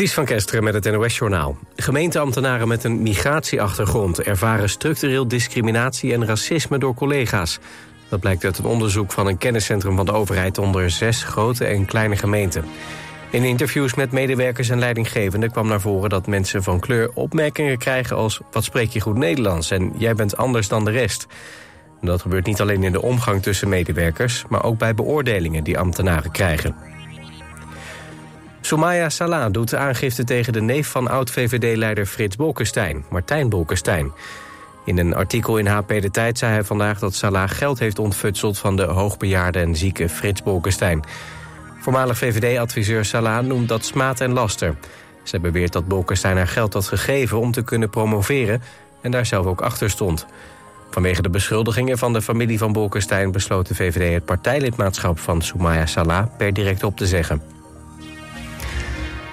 Ties van Kesteren met het NOS-journaal. Gemeenteambtenaren met een migratieachtergrond... ervaren structureel discriminatie en racisme door collega's. Dat blijkt uit een onderzoek van een kenniscentrum van de overheid... onder zes grote en kleine gemeenten. In interviews met medewerkers en leidinggevenden kwam naar voren... dat mensen van kleur opmerkingen krijgen als... wat spreek je goed Nederlands en jij bent anders dan de rest. Dat gebeurt niet alleen in de omgang tussen medewerkers... maar ook bij beoordelingen die ambtenaren krijgen. Soumaya Salah doet aangifte tegen de neef van oud-VVD-leider Frits Bolkestein, Martijn Bolkestein. In een artikel in HP De Tijd zei hij vandaag dat Salah geld heeft ontfutseld... van de hoogbejaarde en zieke Frits Bolkestein. Voormalig VVD-adviseur Salah noemt dat smaad en laster. Ze beweert dat Bolkestein haar geld had gegeven om te kunnen promoveren... en daar zelf ook achter stond. Vanwege de beschuldigingen van de familie van Bolkestein... besloot de VVD het partijlidmaatschap van Soumaya Salah per direct op te zeggen.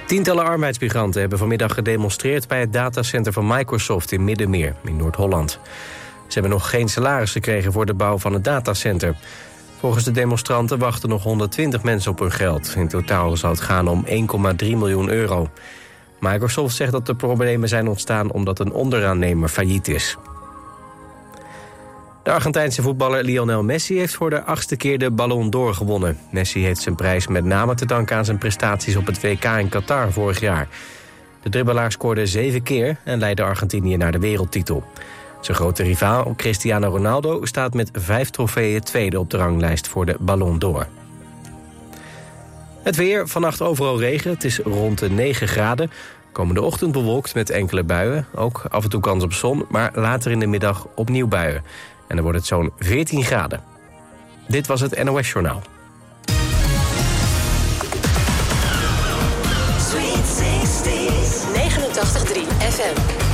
Tientallen arbeidsmigranten hebben vanmiddag gedemonstreerd... bij het datacenter van Microsoft in Middenmeer, in Noord-Holland. Ze hebben nog geen salaris gekregen voor de bouw van het datacenter. Volgens de demonstranten wachten nog 120 mensen op hun geld. In totaal zou het gaan om 1,3 miljoen euro. Microsoft zegt dat de problemen zijn ontstaan omdat een onderaannemer failliet is. De Argentijnse voetballer Lionel Messi heeft voor de achtste keer de Ballon d'Or gewonnen. Messi heeft zijn prijs met name te danken aan zijn prestaties op het WK in Qatar vorig jaar. De dribbelaar scoorde zeven keer en leidde Argentinië naar de wereldtitel. Zijn grote rivaal Cristiano Ronaldo staat met vijf trofeeën tweede op de ranglijst voor de Ballon d'Or. Het weer, vannacht overal regen, het is rond de 9 graden. Komende ochtend bewolkt met enkele buien, ook af en toe kans op zon... maar later in de middag opnieuw buien. En dan wordt het zo'n 14 graden. Dit was het NOS Journaal. Sweet 60s, 89.3 FM.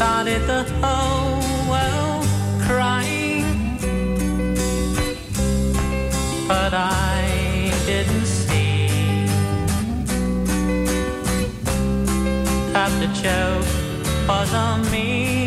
Started the whole world crying. But I didn't see that the joke was on me.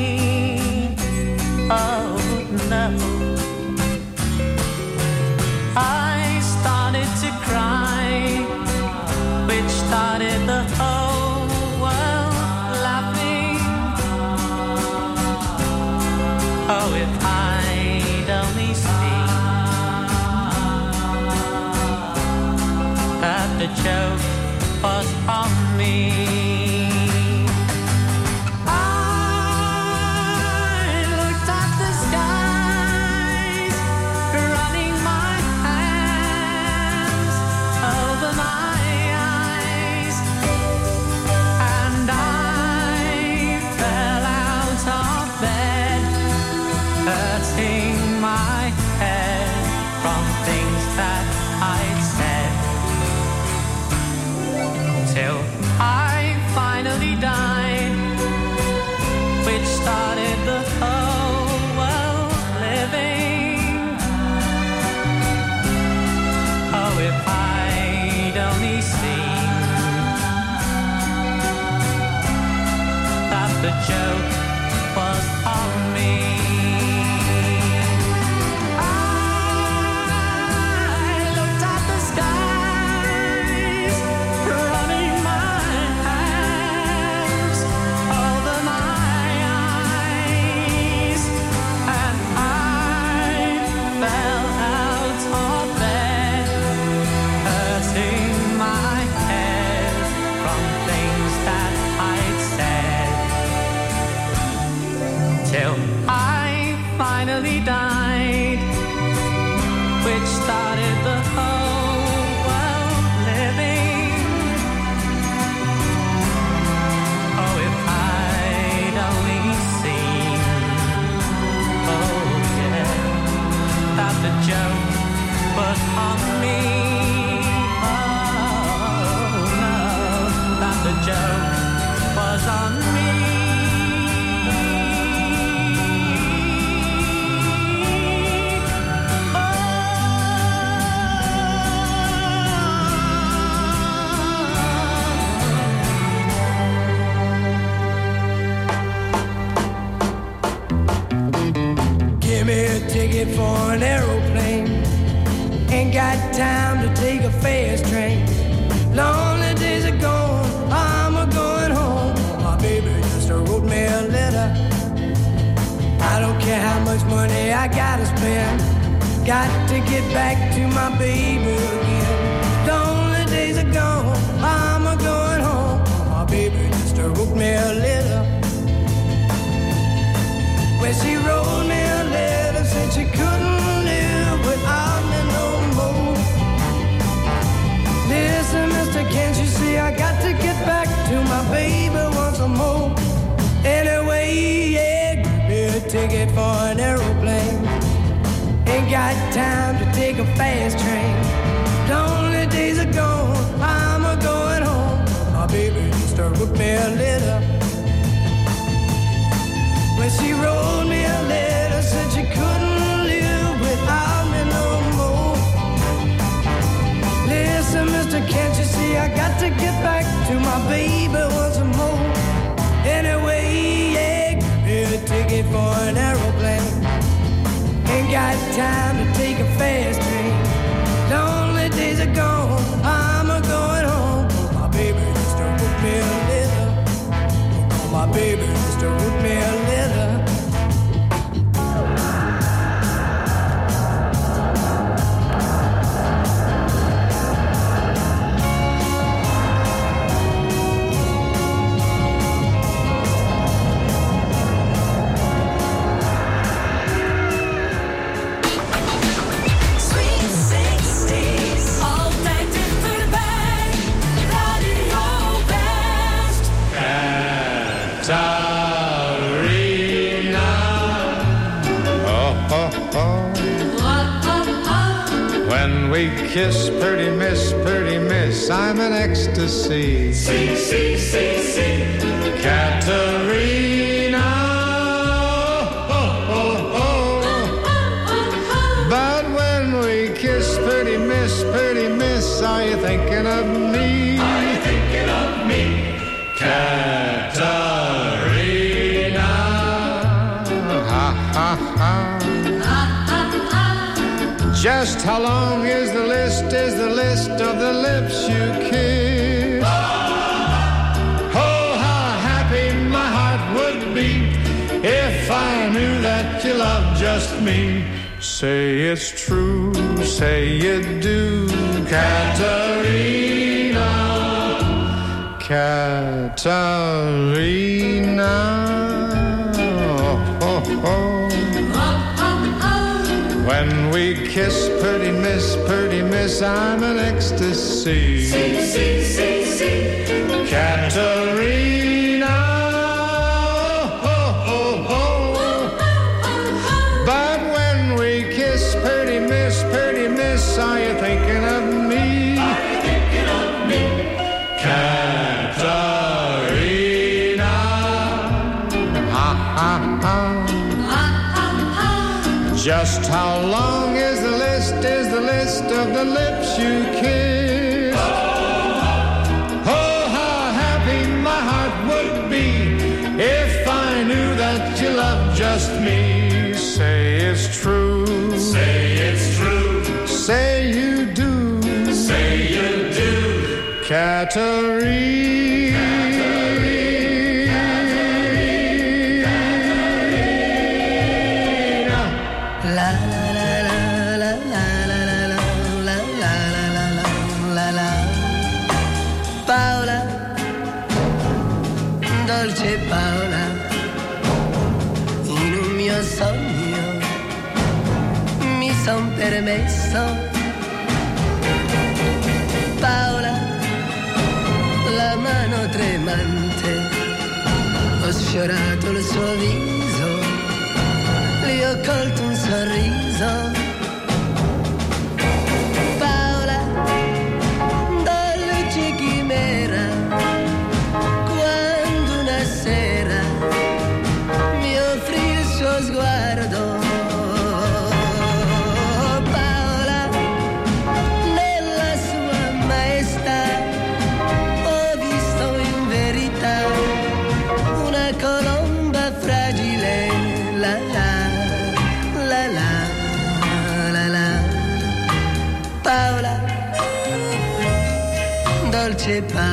Time to take a fast train. Lonely days are gone, I'm a going home. My baby just wrote me a letter. When she wrote me a letter, said she couldn't live without me no more. Listen, mister, can't you see I got to get back to my baby once more? Anyway, yeah, me a ticket for got time to take a fast kiss, pretty miss, pretty miss, I'm in ecstasy. See, see, see, see. Katerina. Oh, oh, oh. But when we kiss, pretty miss, pretty miss, are you thinking of me? Are you thinking of me? Katerina. Ha, ha, ha. Just how long is the list, is the list of the lips you kiss? Oh, how happy my heart would be if I knew that you loved just me. Say it's true, say you do, Katerina. Katerina. Kiss, pretty miss, pretty miss, I'm an ecstasy. See, see, see, see. Katerina. Oh, oh, oh. But when we kiss, pretty miss, pretty miss, are you thinking of me? Are you thinking of me? Katerina. Ha, ha, ha. Just how long of the lips you kiss? Oh, how happy my heart would be if I knew that you loved just me. Say it's true. Say it's true. Say you do. Say you do. Katerina. Permesso. Paola, la mano tremante, ho sfiorato il suo viso gli ho colto un sorriso. les.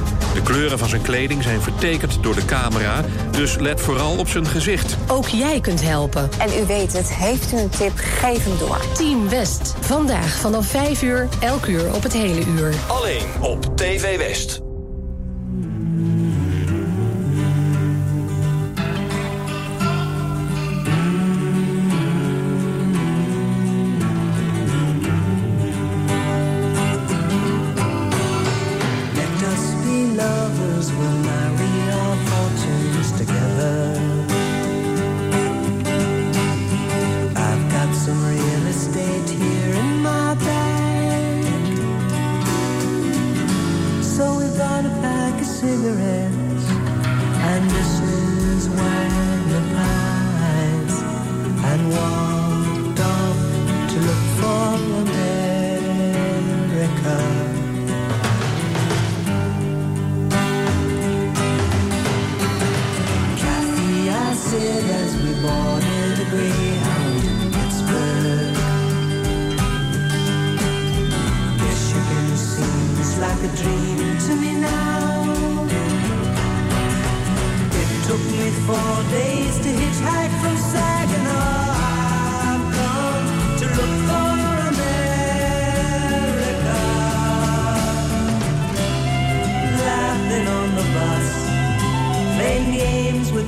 De kleuren van zijn kleding zijn vertekend door de camera, dus let vooral op zijn gezicht. Ook jij kunt helpen. En u weet het, heeft u een tip, geef hem door. Team West, vandaag vanaf 5 uur, elk uur op het hele uur. Alleen op TV West.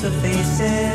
the faces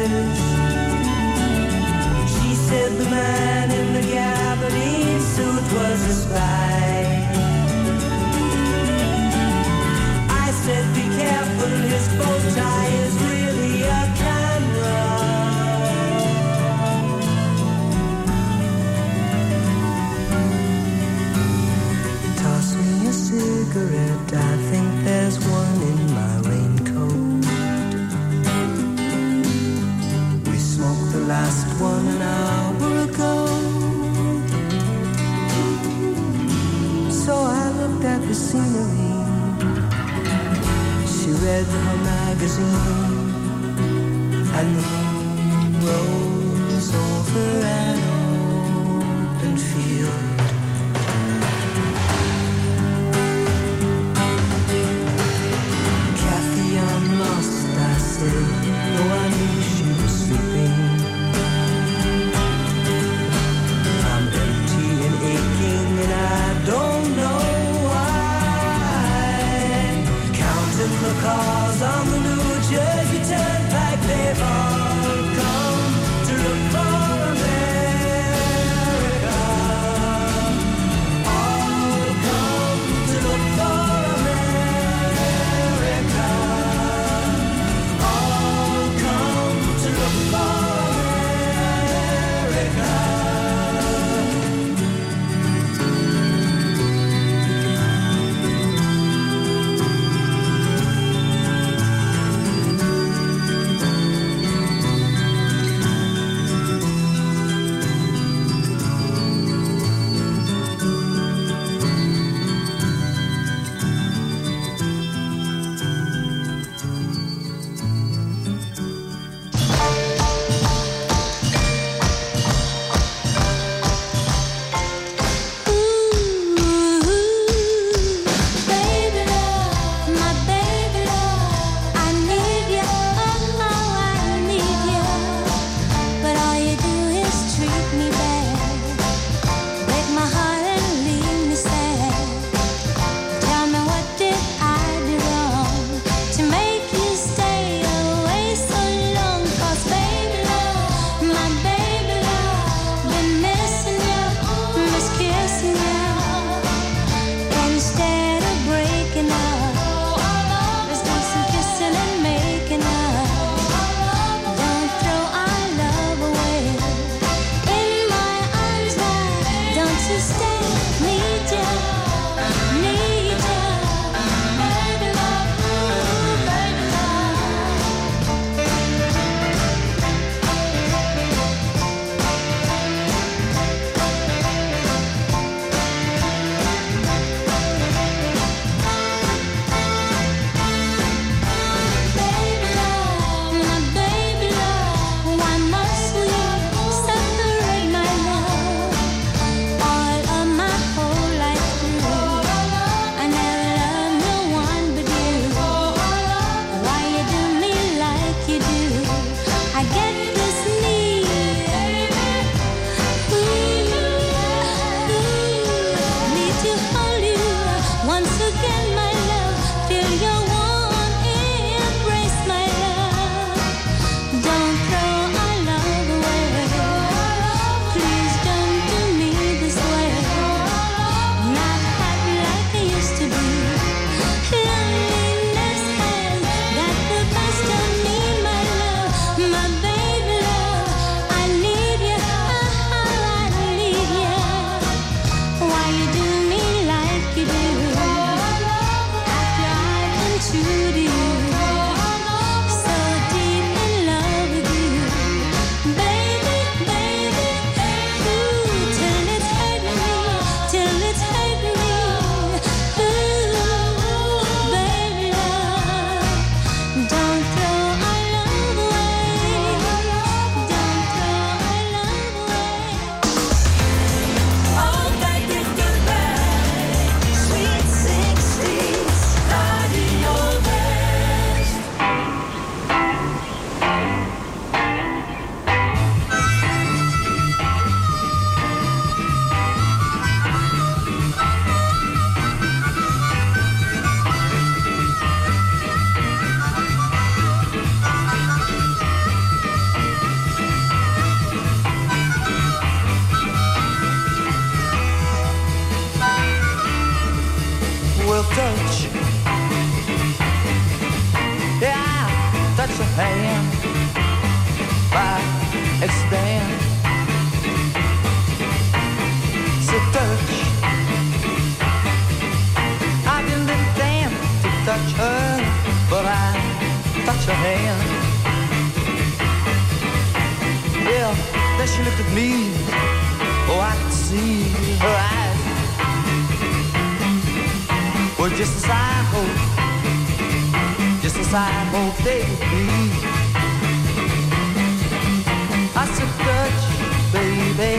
touched her hand. Yeah, then she looked at me. Oh, I could see her eyes. Well, just as I hoped, just as I hoped they would be. I said, touch, baby.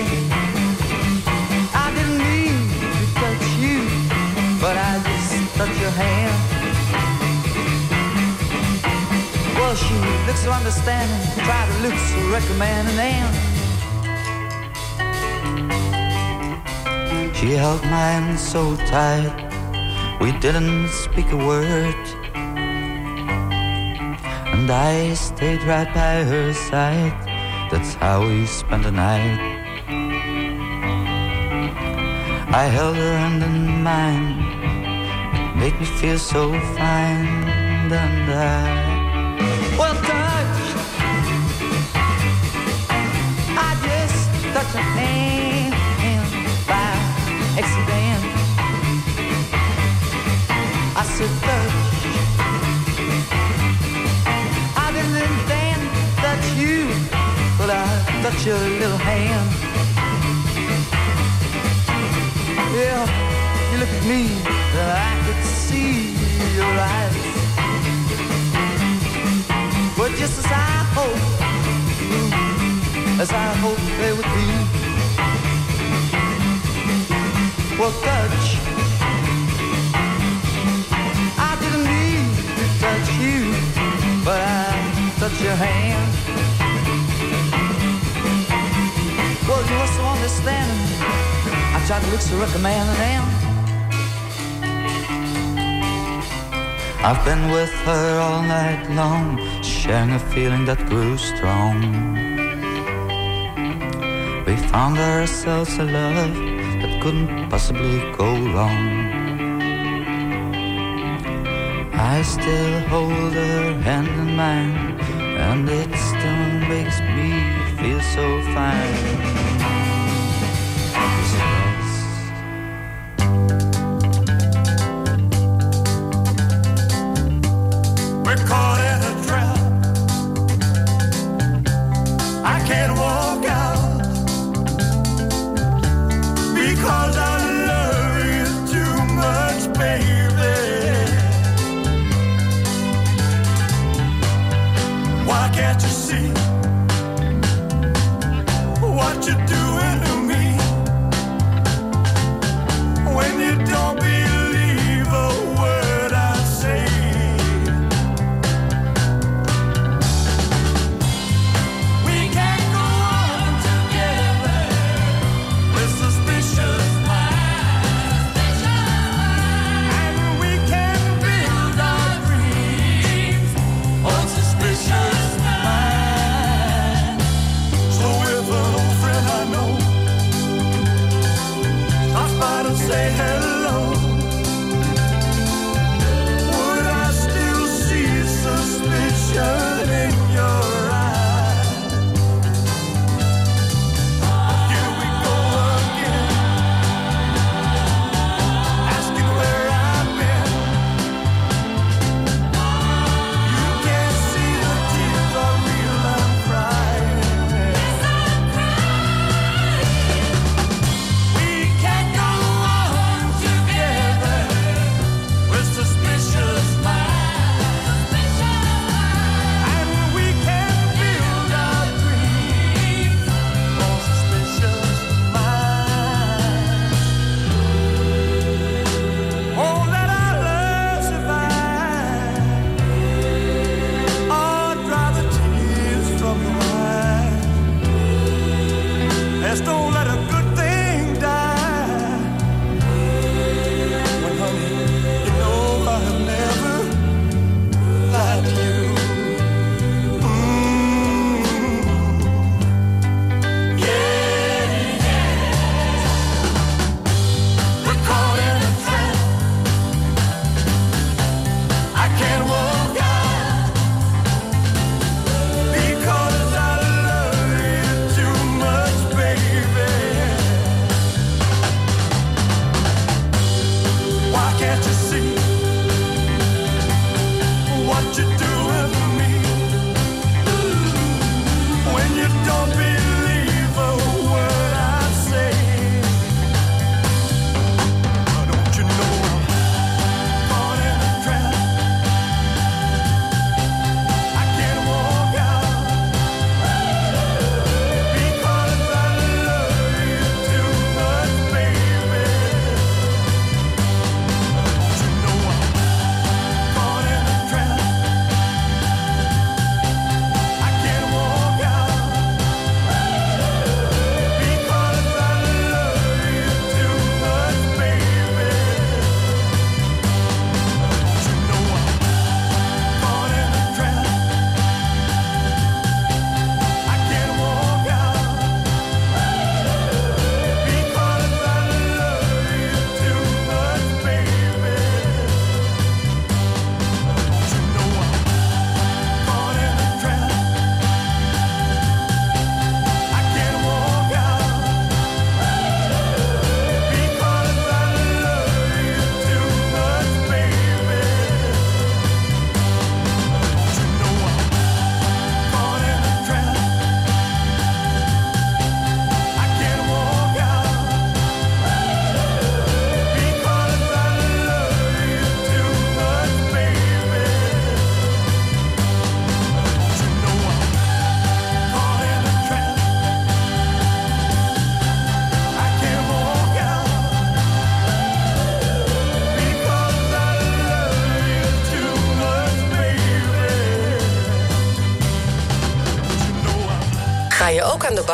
I didn't mean to touch you, but I just touched your hand. She looks so understanding, try to look so recommending, and she held my hand so tight, we didn't speak a word. And I stayed right by her side, that's how we spent the night. I held her hand in mine, it made me feel so fine, and I Your little hand. Yeah, you look at me, I could see your eyes. But just as I hoped, as I hoped they would be. Well, touch. I didn't need to touch you, but I touched your hand. Well, you were so understanding. I tried to look so recommending and am I've been with her all night long, sharing a feeling that grew strong. We found ourselves a love that couldn't possibly go wrong. I still hold her hand in mine, and it still makes me feel so fine.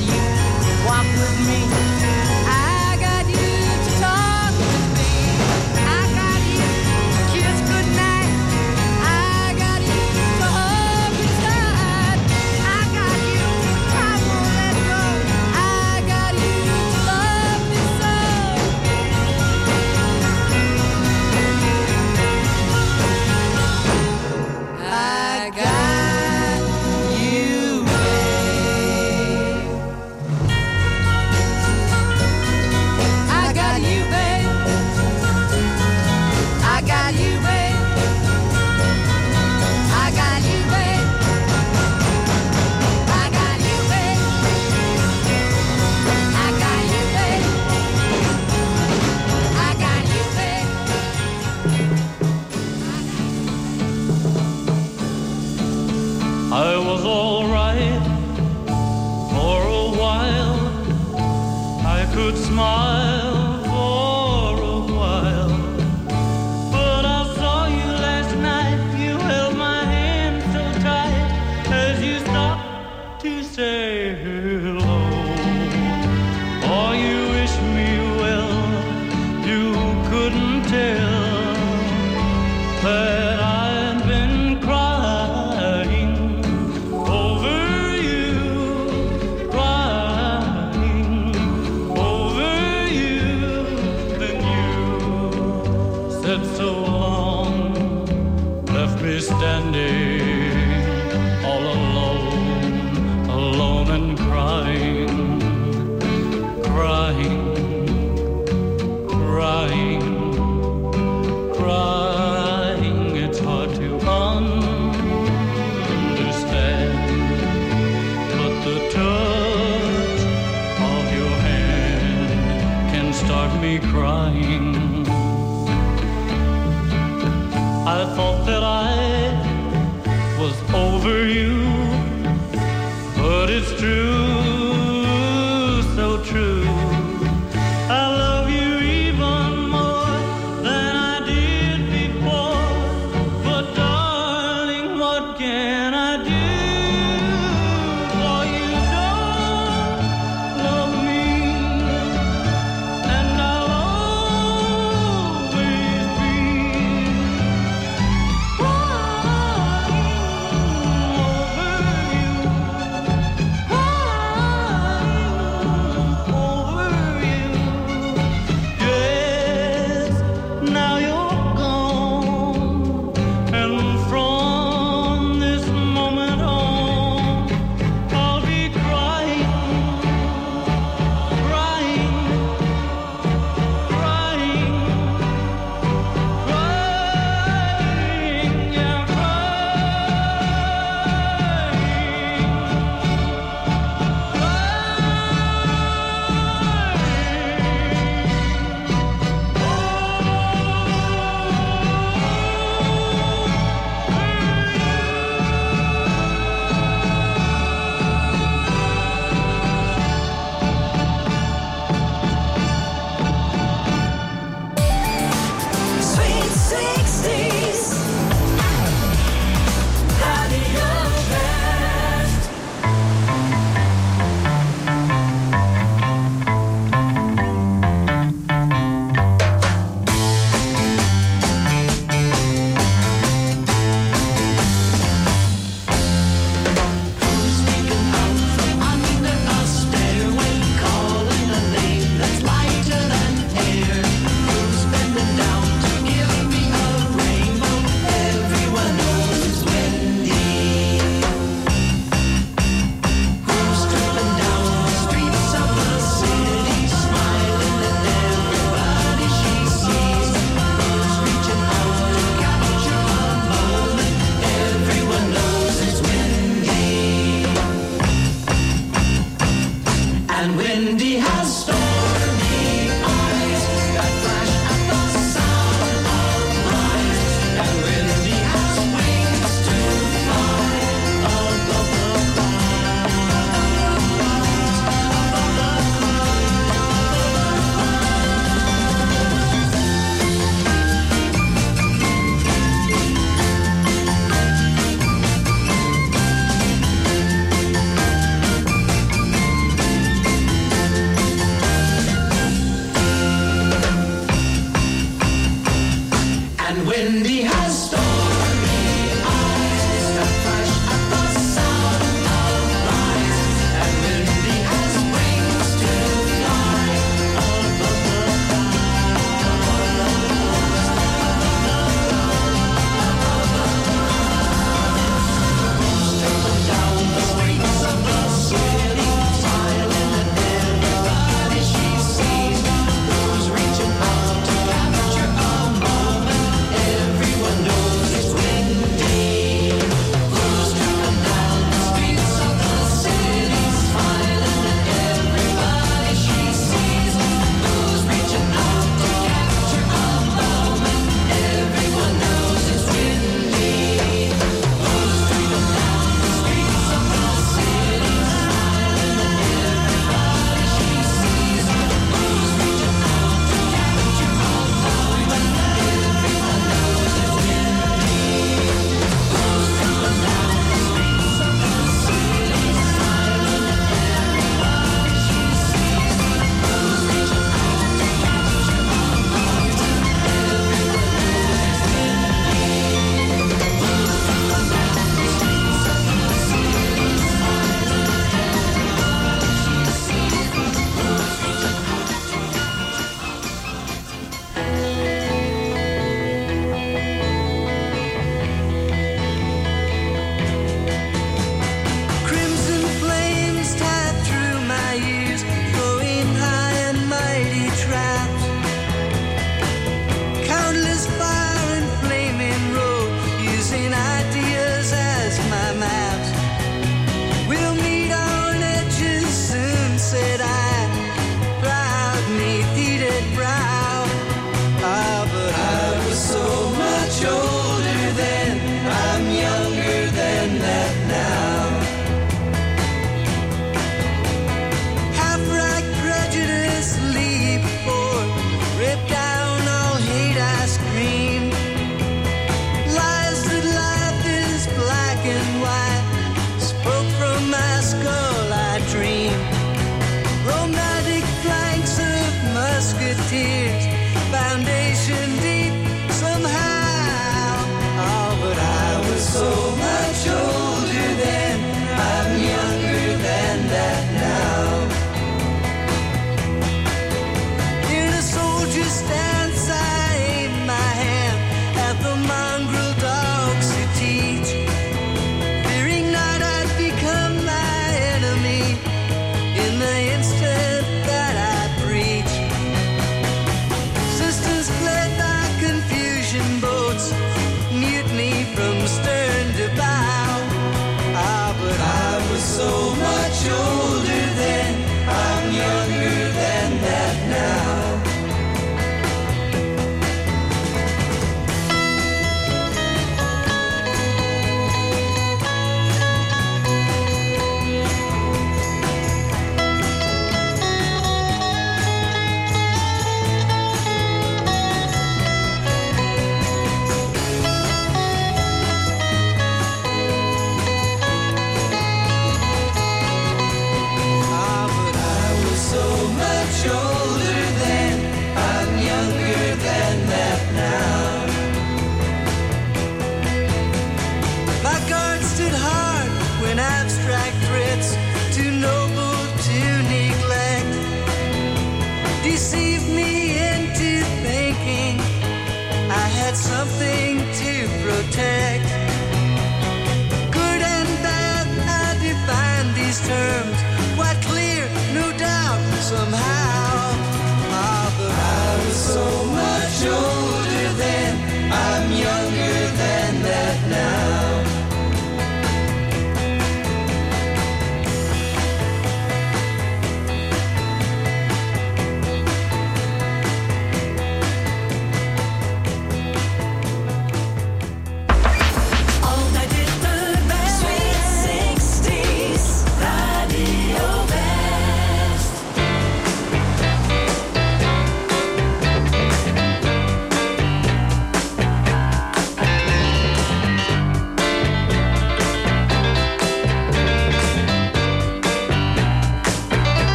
you walk with me.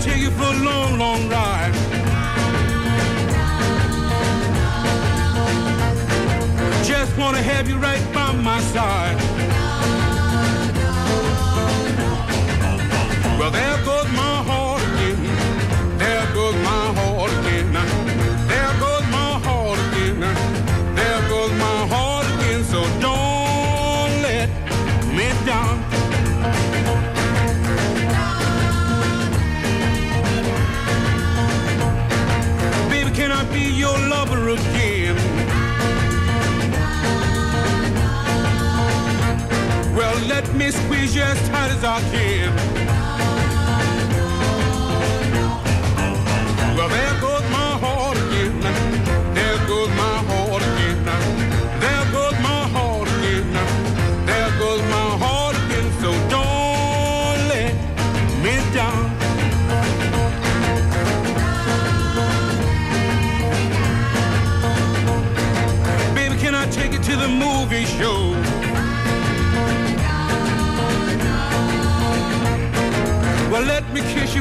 Take you for a long, long ride. Just wanna have you right by my side. squeeze you as tight as I can.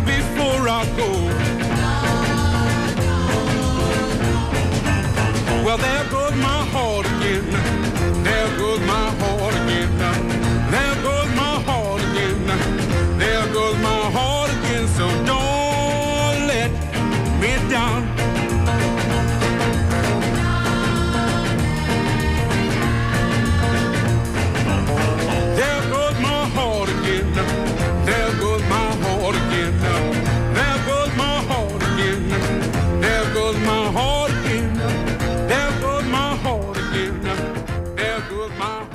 be my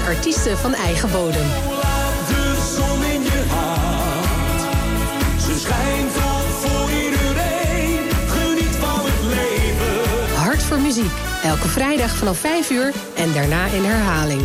artiesten van eigen bodem. Hart, ze voor van het leven. Hart voor muziek, elke vrijdag vanaf 5 uur en daarna in herhaling.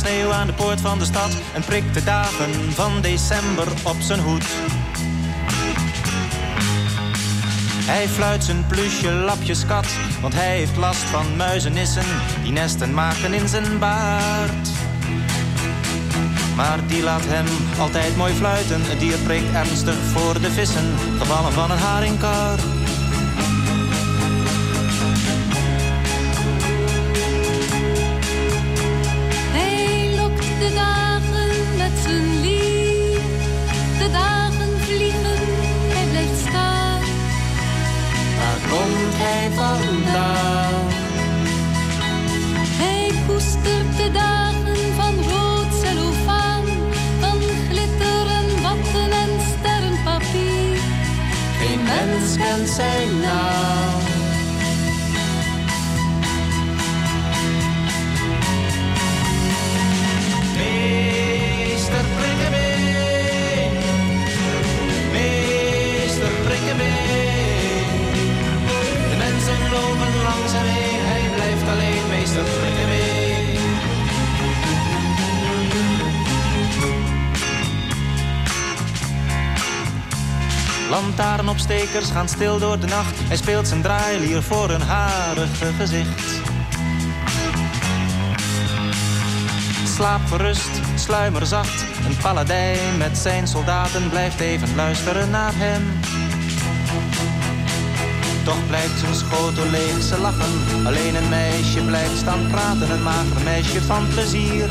Sneeuw aan de poort van de stad en prikt de dagen van december op zijn hoed. Hij fluit zijn plusje lapjeskat, want hij heeft last van muizenissen die nesten maken in zijn baard. Maar die laat hem altijd mooi fluiten. Het dier preekt ernstig voor de vissen, gevallen van een haringkar. cantar. Lantaarnopstekers gaan stil door de nacht. Hij speelt zijn draailier voor een harige gezicht. Slaap gerust, sluimer zacht. Een paladijn met zijn soldaten blijft even luisteren naar hem. Toch blijft zijn schotel leeg, ze lachen. Alleen een meisje blijft staan praten, een mager meisje van plezier.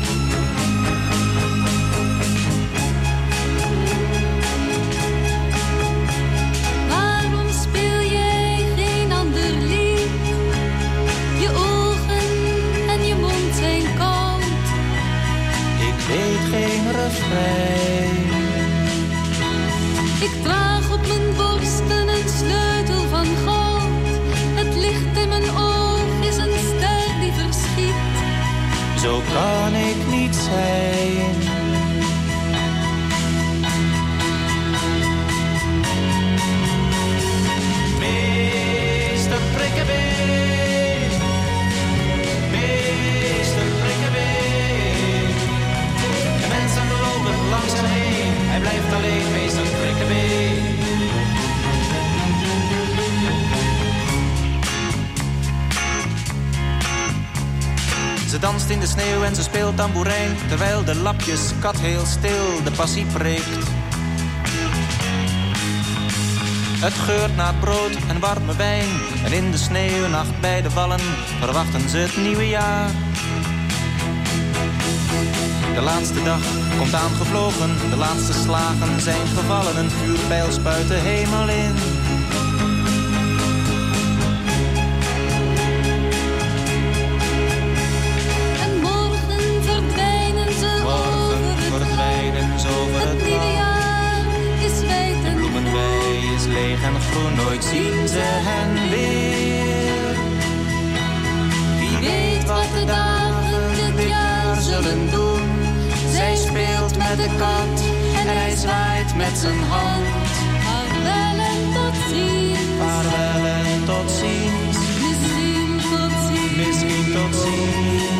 Ze danst in de sneeuw en ze speelt tamboerijn Terwijl de lapjes kat heel stil de passie preekt. Het geurt naar brood en warme wijn En in de sneeuwnacht bij de vallen Verwachten ze het nieuwe jaar. De laatste dag komt aangevlogen De laatste slagen zijn gevallen Een vuurpijl spuit de hemel in nooit zien ze hen weer. Wie weet wat de dagen dit jaar zullen doen. Zij speelt met de kat en hij zwaait met zijn hand. Vaarwel en tot ziens. Vaarwel en tot ziens. Misschien tot ziens. Misschien tot ziens.